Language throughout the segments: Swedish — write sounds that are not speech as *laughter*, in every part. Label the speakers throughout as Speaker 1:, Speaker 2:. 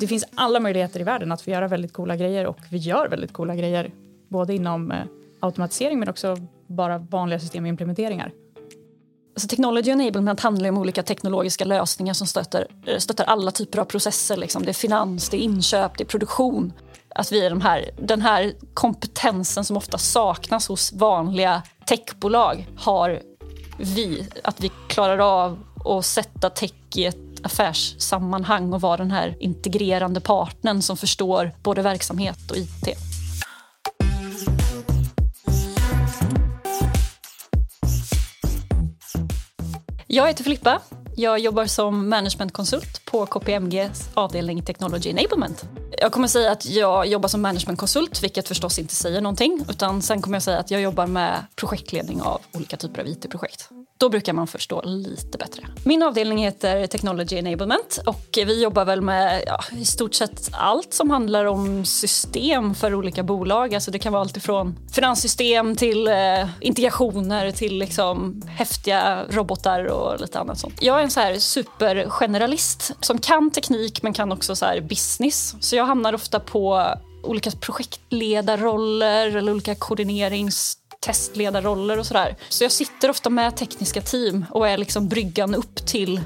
Speaker 1: det finns alla möjligheter i världen att få göra väldigt coola grejer och vi gör väldigt coola grejer. Både inom eh, automatisering men också bara vanliga systemimplementeringar.
Speaker 2: Alltså technology enablement handlar om olika teknologiska lösningar som stöttar, eh, stöttar alla typer av processer. Liksom. Det är finans, det är inköp, det är produktion. Att vi är de här, den här kompetensen som ofta saknas hos vanliga techbolag har vi. Att vi klarar av att sätta tech i ett affärssammanhang och vara den här integrerande partnern som förstår både verksamhet och IT. Jag heter Filippa. Jag jobbar som managementkonsult på KPMGs avdelning Technology Enablement. Jag kommer säga att jag jobbar som managementkonsult, vilket förstås inte säger någonting. Utan sen kommer jag säga att jag jobbar med projektledning av olika typer av IT-projekt. Då brukar man förstå lite bättre. Min avdelning heter Technology Enablement och vi jobbar väl med ja, i stort sett allt som handlar om system för olika bolag. Alltså det kan vara allt ifrån finanssystem till eh, integrationer till liksom häftiga robotar och lite annat sånt. Jag är en så här supergeneralist som kan teknik men kan också så här business. Så jag hamnar ofta på olika projektledarroller eller olika koordinerings testledarroller och sådär. Så jag sitter ofta med tekniska team och är liksom bryggan upp till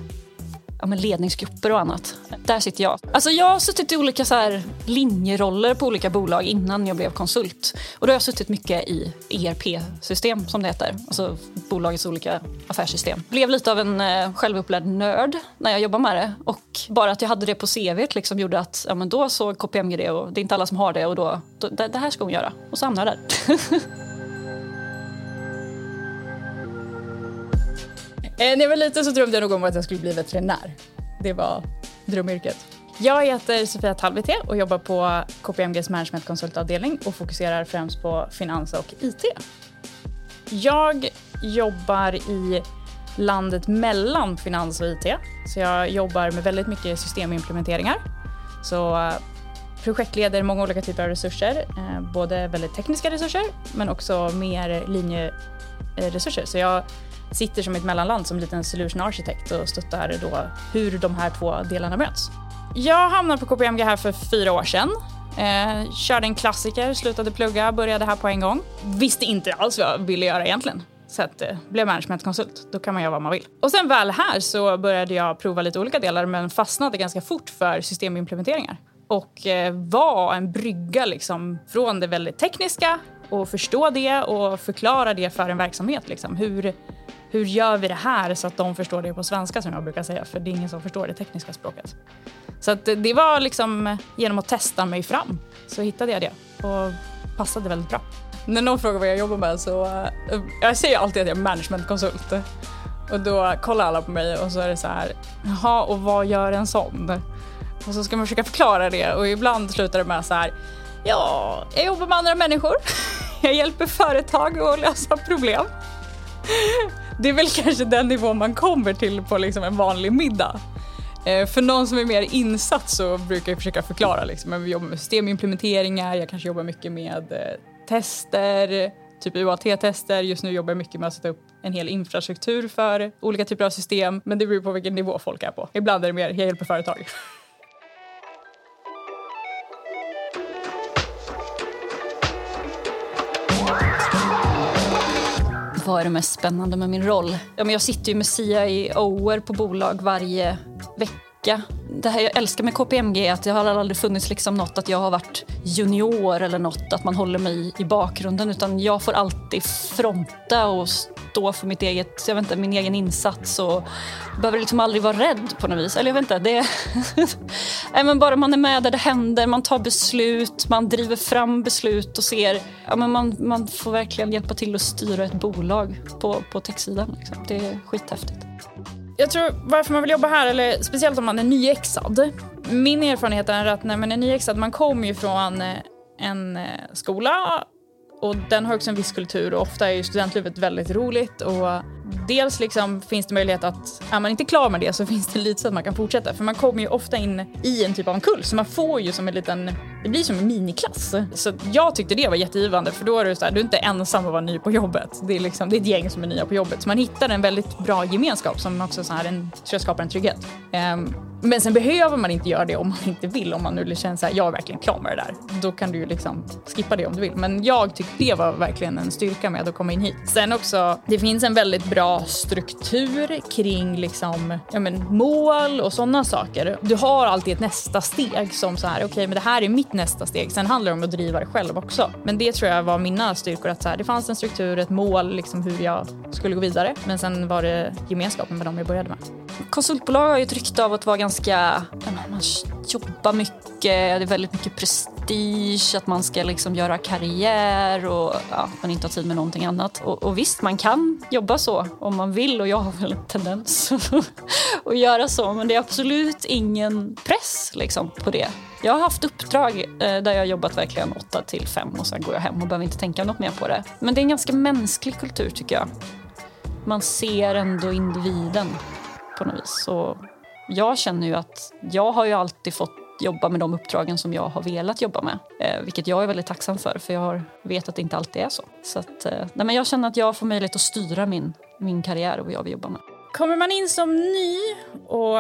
Speaker 2: ja, men ledningsgrupper och annat. Där sitter jag. Alltså jag har suttit i olika så här linjeroller på olika bolag innan jag blev konsult. Och då har jag suttit mycket i ERP-system som det heter. Alltså bolagets olika affärssystem. Blev lite av en eh, självupplärd nörd när jag jobbade med det. Och bara att jag hade det på CV liksom gjorde att ja, men då såg KPMG det och det är inte alla som har det och då, då det, det här ska hon göra. Och så hamnade jag där. *laughs*
Speaker 1: Eh, när jag var liten så drömde jag nog om att jag skulle bli veterinär. Det var drömyrket. Jag heter Sofia Talvite och jobbar på KPMGs managementkonsultavdelning och fokuserar främst på finans och IT. Jag jobbar i landet mellan finans och IT. Så jag jobbar med väldigt mycket systemimplementeringar. Så eh, projektleder många olika typer av resurser, eh, både väldigt tekniska resurser men också mer linjeresurser. Så jag sitter som ett mellanland som liten solution architect och stöttar då hur de här två delarna möts. Jag hamnade på KPMG här för fyra år sedan. Eh, körde en klassiker, slutade plugga, började här på en gång. Visste inte alls vad jag ville göra egentligen. Så att, eh, blev managementkonsult. Då kan man göra vad man vill. Och sen väl här så började jag prova lite olika delar men fastnade ganska fort för systemimplementeringar. Och eh, var en brygga liksom från det väldigt tekniska och förstå det och förklara det för en verksamhet. Liksom. Hur, hur gör vi det här så att de förstår det på svenska som jag brukar säga, för det är ingen som förstår det tekniska språket. Så att det var liksom genom att testa mig fram så hittade jag det och passade väldigt bra. När någon frågar vad jag jobbar med så uh, jag säger alltid att jag är managementkonsult. Och då kollar alla på mig och så är det så här, jaha och vad gör en sån? Och så ska man försöka förklara det och ibland slutar det med så här, ja, jag jobbar med andra människor. *laughs* Jag hjälper företag att lösa problem. Det är väl kanske den nivå man kommer till på liksom en vanlig middag. Eh, för någon som är mer insatt så brukar jag försöka förklara. Liksom. Vi jobbar med systemimplementeringar, jag kanske jobbar mycket med eh, tester, typ UAT-tester. Just nu jobbar jag mycket med att sätta upp en hel infrastruktur för olika typer av system. Men det beror på vilken nivå folk är på. Ibland är det mer, jag hjälper företag. *laughs*
Speaker 2: Vad är det mest spännande med min roll? Ja, men jag sitter ju med CIOer på bolag varje vecka. Det här jag älskar med KPMG är att det har aldrig funnits liksom något att jag har varit junior eller något, att man håller mig i bakgrunden. Utan jag får alltid fronta och stå för mitt eget, jag vet inte, min egen insats och behöver liksom aldrig vara rädd på något vis. Eller jag vet inte, det *laughs* Nej, men bara man är med där det händer, man tar beslut, man driver fram beslut och ser, ja, men man, man får verkligen hjälpa till att styra ett bolag på, på techsidan. Liksom. Det är skithäftigt.
Speaker 1: Jag tror varför man vill jobba här, eller speciellt om man är nyexad. Min erfarenhet är att när man är nyexad, man kommer ju från eh, en eh, skola och den har också en viss kultur och ofta är ju studentlivet väldigt roligt och dels liksom finns det möjlighet att, är man inte klar med det så *laughs* finns det lite så att man kan fortsätta för man kommer ju ofta in i en typ av en kull så man får ju som en liten, det blir som en miniklass. Så jag tyckte det var jättegivande för då är du, så här, du är inte ensam att vara ny på jobbet. Det är, liksom, det är ett gäng som är nya på jobbet så man hittar en väldigt bra gemenskap som också så här en, tror jag skapar en trygghet. Um, Men sen behöver man inte göra det om man *laughs* inte vill. Om man nu liksom känner så här, jag är verkligen klar med det där. Då kan du ju liksom skippa det om du vill. Men jag tyckte det var verkligen en styrka med att komma in hit. Sen också, det finns en väldigt bra struktur kring liksom, ja men, mål och sådana saker. Du har alltid ett nästa steg som så här, okej okay, men det här är mitt nästa steg. Sen handlar det om att driva det själv också. Men det tror jag var mina styrkor. Att så här, det fanns en struktur, ett mål, liksom hur jag skulle gå vidare. Men sen var det gemenskapen med dem jag började med.
Speaker 2: Konsultbolag har ju ett rykte av att vara ganska, man jobbar mycket, det är väldigt mycket prestige, att man ska liksom göra karriär och ja, man inte har tid med någonting annat. Och, och, visst, man kan jobba så om man vill och jag har väl en tendens *laughs* att göra så, men det är absolut ingen press liksom, på det. Jag har haft uppdrag eh, där jag har jobbat verkligen 8 till 5 och sen går jag hem och behöver inte tänka något mer på det. Men det är en ganska mänsklig kultur tycker jag. Man ser ändå individen på något vis. Och jag känner ju att jag har ju alltid fått jobba med de uppdragen som jag har velat jobba med. Eh, vilket jag är väldigt tacksam för, för jag vet att det inte alltid är så. Så att, eh, nej, men jag känner att jag får möjlighet att styra min, min karriär och vad jag vill jobba med.
Speaker 1: Kommer man in som ny och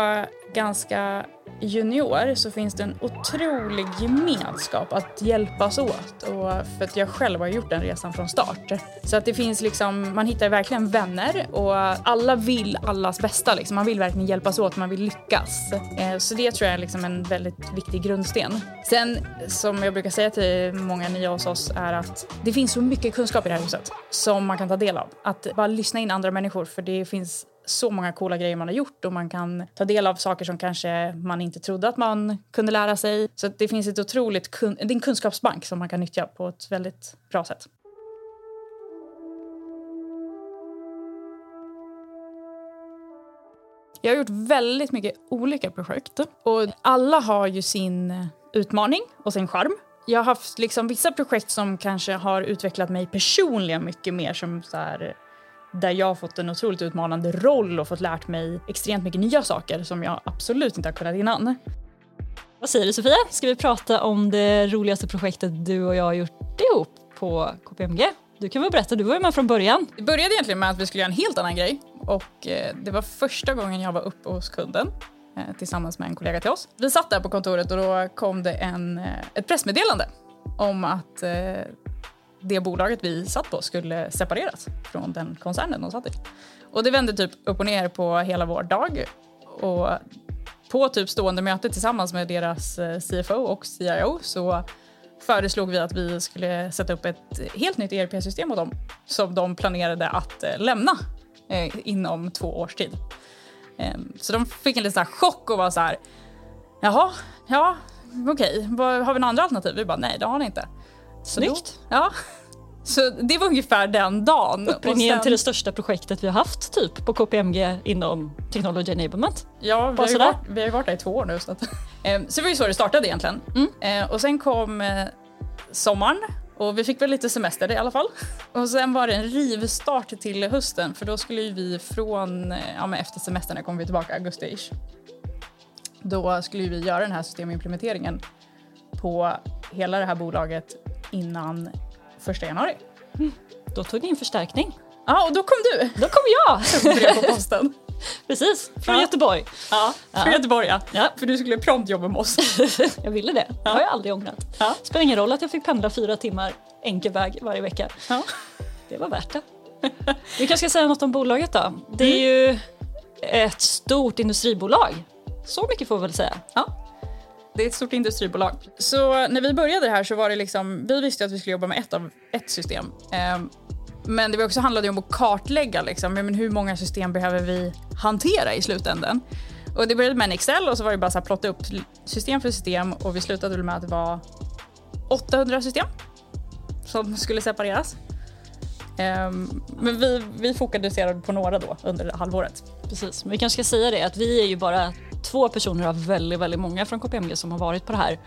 Speaker 1: ganska junior så finns det en otrolig gemenskap att hjälpas åt. Och för att jag själv har gjort den resan från start. Så att det finns liksom, man hittar verkligen vänner och alla vill allas bästa. Liksom. Man vill verkligen hjälpas åt, man vill lyckas. Eh, så det tror jag är liksom en väldigt viktig grundsten. Sen som jag brukar säga till många nya hos oss är att det finns så mycket kunskap i det här huset som man kan ta del av. Att bara lyssna in andra människor för det finns så många coola grejer man har gjort och man kan ta del av saker som kanske man inte trodde att man kunde lära sig. Så det finns ett otroligt kun det är en kunskapsbank som man kan nyttja på ett väldigt bra sätt. Jag har gjort väldigt mycket olika projekt och alla har ju sin utmaning och sin charm. Jag har haft liksom vissa projekt som kanske har utvecklat mig personligen mycket mer som så här, där jag har fått en otroligt utmanande roll och fått lärt mig extremt mycket nya saker som jag absolut inte har kunnat innan.
Speaker 2: Vad säger du Sofia? Ska vi prata om det roligaste projektet du och jag har gjort ihop på KPMG? Du kan väl berätta, du var ju med från början.
Speaker 1: Det började egentligen med att vi skulle göra en helt annan grej och eh, det var första gången jag var uppe hos kunden eh, tillsammans med en kollega till oss. Vi satt där på kontoret och då kom det en, eh, ett pressmeddelande om att det bolaget vi satt på skulle separeras från den koncernen de satt i. Och det vände typ upp och ner på hela vår dag. Och på typ stående möte tillsammans med deras eh, CFO och CIO så föreslog vi att vi skulle sätta upp ett helt nytt ERP-system åt dem som de planerade att eh, lämna eh, inom två års tid. Eh, så de fick en liten chock och var så här, jaha, ja, okej, okay. har vi några andra alternativ? Vi bara, nej det har ni inte.
Speaker 2: Snyggt.
Speaker 1: Då, ja. *laughs* Så det var ungefär den dagen.
Speaker 2: Upprinnningen sen... till det största projektet vi har haft typ på KPMG inom Technology Enablement.
Speaker 1: Ja, vi har, ju varit, vi har varit där i två år nu. Så, att, *laughs* eh, så det var ju så det startade egentligen. Mm. Eh, och sen kom eh, sommaren och vi fick väl lite semester i alla fall. *laughs* Och sen var det en rivstart till hösten för då skulle vi från, ja men efter semestern kom vi tillbaka augusti-ish. Då skulle vi göra den här systemimplementeringen på hela det här bolaget innan första januari.
Speaker 2: Mm. Då tog ni in förstärkning.
Speaker 1: Ja, och då kom du.
Speaker 2: Då kom jag. *laughs*
Speaker 1: Brev på posten. *laughs*
Speaker 2: Precis, från ja. Göteborg.
Speaker 1: Ja, från ja. Göteborg ja. ja. För du skulle prompt jobba med oss. *laughs*
Speaker 2: jag ville det. Det har jag aldrig ångrat. Ja. Spelar ingen roll att jag fick pendla fyra timmar enkel väg varje vecka. Ja. Det var värt det. Vi kanske ska säga något om bolaget då. Det är mm. ju ett stort industribolag. Så mycket får vi väl säga.
Speaker 1: Ja. Det är ett stort industribolag. Så när vi började här så var det liksom, vi visste att vi skulle jobba med ett, av, ett system. Eh, men det också handlade om att kartlägga liksom, men hur många system behöver vi hantera i slutändan. Och det började med en Excel och så var det bara att plotta upp system för system och vi slutade med att det var 800 system som skulle separeras. Ehm, men vi, vi fokuserade på några då under halvåret.
Speaker 2: Precis, men vi kanske ska säga det att vi är ju bara två personer av väldigt, väldigt många från KPMG som har varit på det här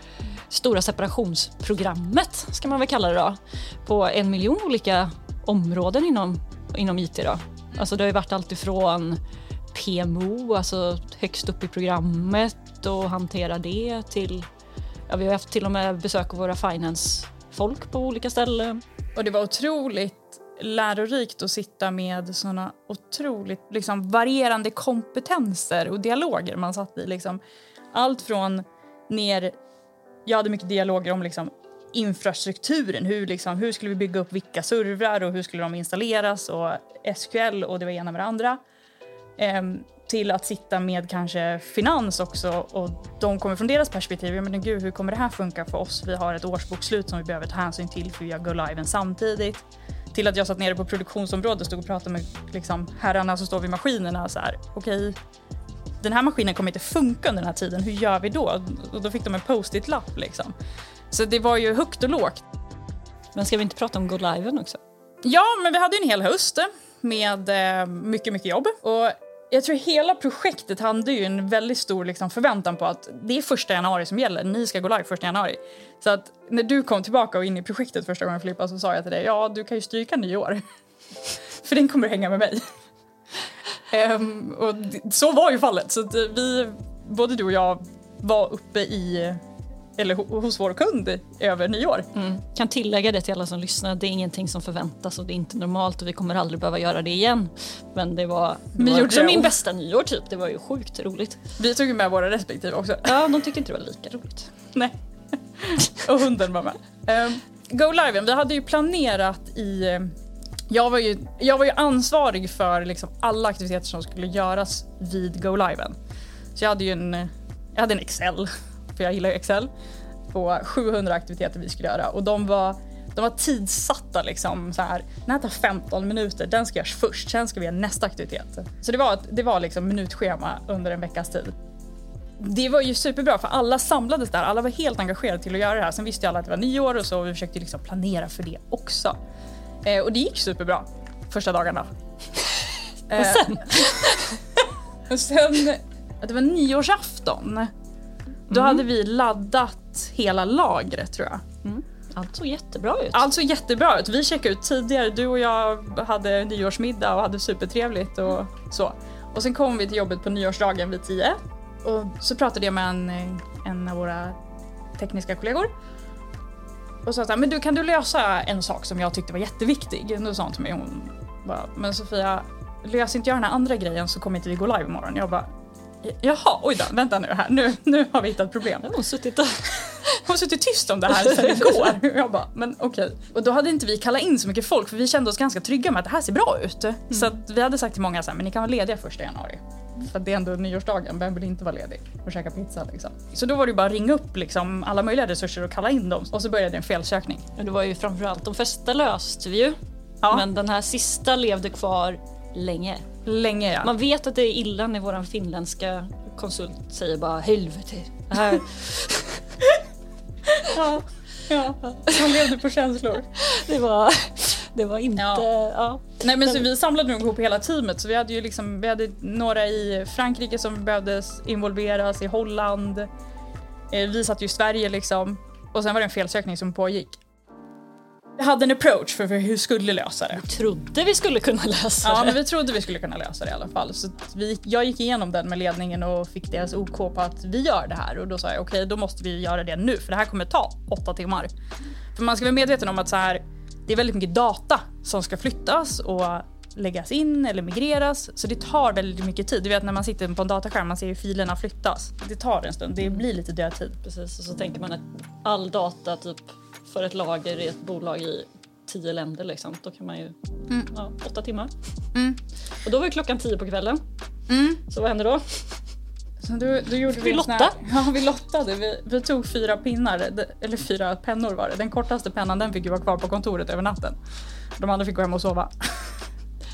Speaker 2: stora separationsprogrammet, ska man väl kalla det då, på en miljon olika områden inom, inom IT. Då. Alltså det har ju varit allt ifrån PMO, alltså högst upp i programmet och hantera det till, ja vi har haft till och med besök av våra finance-folk på olika ställen.
Speaker 1: Och det var otroligt lärorikt att sitta med såna otroligt liksom, varierande kompetenser och dialoger man satt i. Liksom. Allt från ner... Jag hade mycket dialoger om liksom, infrastrukturen. Hur, liksom, hur skulle vi bygga upp vilka servrar och hur skulle de installeras och SQL och det var ena med det andra. Ehm, till att sitta med kanske finans också och de kommer från deras perspektiv. Ja, men gud, hur kommer det här funka för oss? Vi har ett årsbokslut som vi behöver ta hänsyn till för vi gör go liven samtidigt. Till att jag satt nere på produktionsområdet och stod och pratade med liksom, herrarna som står vid maskinerna. Så här, okej, den här maskinen kommer inte funka under den här tiden. Hur gör vi då? Och då fick de en post-it-lapp liksom. Så det var ju högt och lågt.
Speaker 2: Men ska vi inte prata om go liven också?
Speaker 1: Ja, men vi hade ju en hel höst med eh, mycket, mycket jobb. Och jag tror hela projektet hade ju en väldigt stor liksom, förväntan på att det är första januari som gäller. Ni ska gå live första januari. Så att när du kom tillbaka och in i projektet första gången Filippa så sa jag till dig, ja du kan ju stryka nyår. *laughs* För den kommer hänga med mig. um, *laughs* och så var ju fallet. Så eh, vi, både du och jag var uppe i eller hos vår kund över nyår.
Speaker 2: Mm. Kan tillägga det till alla som lyssnar, det är ingenting som förväntas och det är inte normalt och vi kommer aldrig behöva göra det igen. Men det var, det var också min bästa nyår typ, det var ju sjukt roligt.
Speaker 1: Vi tog med våra respektive också.
Speaker 2: Ja, de tyckte inte det var lika roligt. *laughs*
Speaker 1: Nej. *laughs* och hunden var med. Um, Go Live, vi hade ju planerat i jag var, ju, jag var ju ansvarig för liksom alla aktiviteter som skulle göras vid Go Liven. Så jag hade ju en, jag hade en Excel för jag gillar Excel, på 700 aktiviteter vi skulle göra och de var de var tidsatta liksom så här. Den här tar 15 minuter, den ska göras först, sen ska vi göra nästa aktivitet. Så det var, det var liksom minutschema under en veckas tid. Det var ju superbra för alla samlades där, alla var helt engagerade till att göra det här. Sen visste ju alla att det var nyår och så och vi försökte liksom planera för det också. Eh, och det gick superbra första dagarna.
Speaker 2: och sen? *laughs*
Speaker 1: och sen, det var nyårsafton. Då hade vi laddat hela lagret tror jag.
Speaker 2: Mm. Allt såg jättebra ut.
Speaker 1: Allt såg jättebra ut. Vi checkade ut tidigare. Du och jag hade nyårsmiddag och hade supertrevligt och så. Och sen kom vi till jobbet på nyårsdagen vid tio och så pratade jag med en, en av våra tekniska kollegor och sa såhär, men du kan du lösa en sak som jag tyckte var jätteviktig? Och sa till mig, hon bara, men Sofia, löser inte jag den här andra grejen så kommer inte vi gå live imorgon. Jag bara, Jaha, oj då, vänta nu här. Nu, nu har vi hittat problem.
Speaker 2: Hon har suttit, och...
Speaker 1: hon har suttit tyst om det här sen igår. *laughs* Jag bara, men okej. Okay. Och då hade inte vi kallat in så mycket folk för vi kände oss ganska trygga med att det här ser bra ut. Mm. Så vi hade sagt till många så här, men ni kan vara lediga första januari. För det är ändå nyårsdagen, vem vill inte vara ledig och käka pizza liksom. Så då var det bara att ringa upp liksom, alla möjliga resurser och kalla in dem. Och så började en felsökning.
Speaker 2: Det var ju framförallt de flesta löste vi ju. Ja. Men den här sista levde kvar länge.
Speaker 1: Länge ja.
Speaker 2: Man vet att det är illa när vår finländska konsult säger bara helvete. Det här... *laughs*
Speaker 1: ja, ja. Man levde på känslor.
Speaker 2: Det var, det var inte... Ja. ja.
Speaker 1: Nej men så vi samlade nog ihop hela teamet så vi hade ju liksom, vi hade några i Frankrike som behövde involveras, i Holland. Eh, vi satt ju i Sverige liksom. Och sen var det en felsökning som pågick. Vi hade en approach för hur vi skulle lösa det.
Speaker 2: Vi trodde vi skulle kunna lösa
Speaker 1: det.
Speaker 2: Ja,
Speaker 1: men vi trodde vi skulle kunna lösa det i alla fall. Så vi, jag gick igenom den med ledningen och fick deras OK på att vi gör det här. Och då sa jag okej, okay, då måste vi göra det nu för det här kommer ta åtta timmar. För man ska vara medveten om att så här, det är väldigt mycket data som ska flyttas och läggas in eller migreras. Så det tar väldigt mycket tid. Du vet när man sitter på en dataskärm, man ser hur filerna flyttas. Det tar en stund, det blir lite dödtid.
Speaker 2: Precis, och så tänker man att all data typ för ett lager i ett bolag i tio länder liksom. Då kan man ju, mm. ja, åtta timmar. Mm. Och då var klockan tio på kvällen. Mm. Så vad hände då?
Speaker 1: Så då, då gjorde
Speaker 2: vi,
Speaker 1: vi
Speaker 2: lotta?
Speaker 1: Här, ja, vi lottade. Vi, vi, tog fyra pinnar, eller fyra pennor var det. Den kortaste pennan den fick ju vara kvar på kontoret över natten. De andra fick gå hem och sova.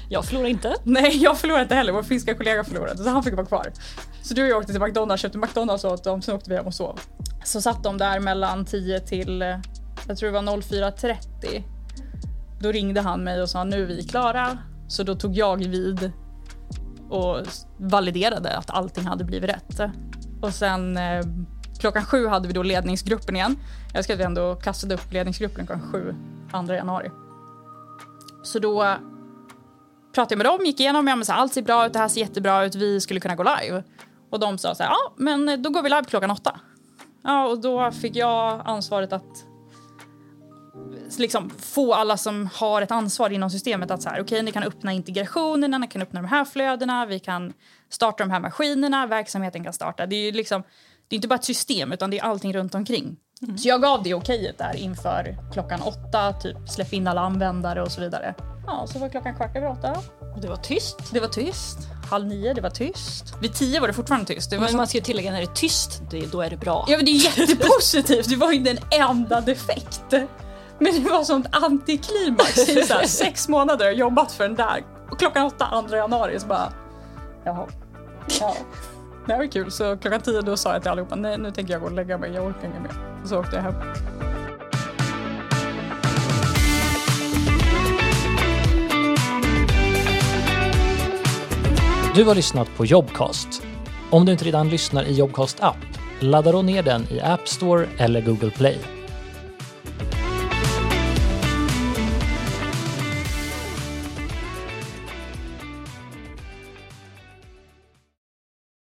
Speaker 2: Jag förlorade inte.
Speaker 1: Nej, jag förlorade inte heller. Vår finska kollega förlorade, så han fick vara kvar. Så du och jag åkte till McDonalds, köpte McDonalds åt dem, sen åkte vi hem och sov. Så satt de där mellan 10 till jag tror det var 04.30. Då ringde han mig och sa nu är vi klara. Så då tog jag vid och validerade att allting hade blivit rätt. Och sen eh, klockan sju hade vi då ledningsgruppen igen. Jag ska att vi ändå kastade upp ledningsgruppen klockan sju 2 januari. Så då pratade jag med dem, gick igenom, ja, men så allt ser bra ut, det här ser jättebra ut, vi skulle kunna gå live. Och de sa så här, ja men då går vi live klockan åtta. Ja, och då fick jag ansvaret att liksom få alla som har ett ansvar inom systemet att så här, okay, ni kan öppna integrationerna, ni kan öppna de här flödena, vi kan starta de här maskinerna, verksamheten kan starta. Det är liksom, det är inte bara ett system utan det är allting runt omkring. Mm. Så jag gav det okejet där inför klockan åtta, typ släpp in alla användare och så vidare. Ja, så var klockan kvart över åtta.
Speaker 2: Och det var tyst.
Speaker 1: Det var tyst. Halv nio, det var tyst. Vid tio var det fortfarande tyst. Det
Speaker 2: Men
Speaker 1: som...
Speaker 2: man ska ju tillägga när det är tyst, det, då är det bra.
Speaker 1: Ja, men det är jättepositivt. Det var ju den enda defekt. Men det var sånt antiklimax i så här *laughs* sex månader och jobbat för den där. Och klockan åtta, 2 januari, så bara... Jaha. Ja. Det här var kul. Så klockan tio då sa jag till allihopa, nej nu tänker jag gå och lägga mig, jag orkar inget mer. Så åkte jag hem.
Speaker 3: Du har lyssnat på Jobcast. Om du inte redan lyssnar i Jobcast app, ladda då ner den i App Store eller Google Play.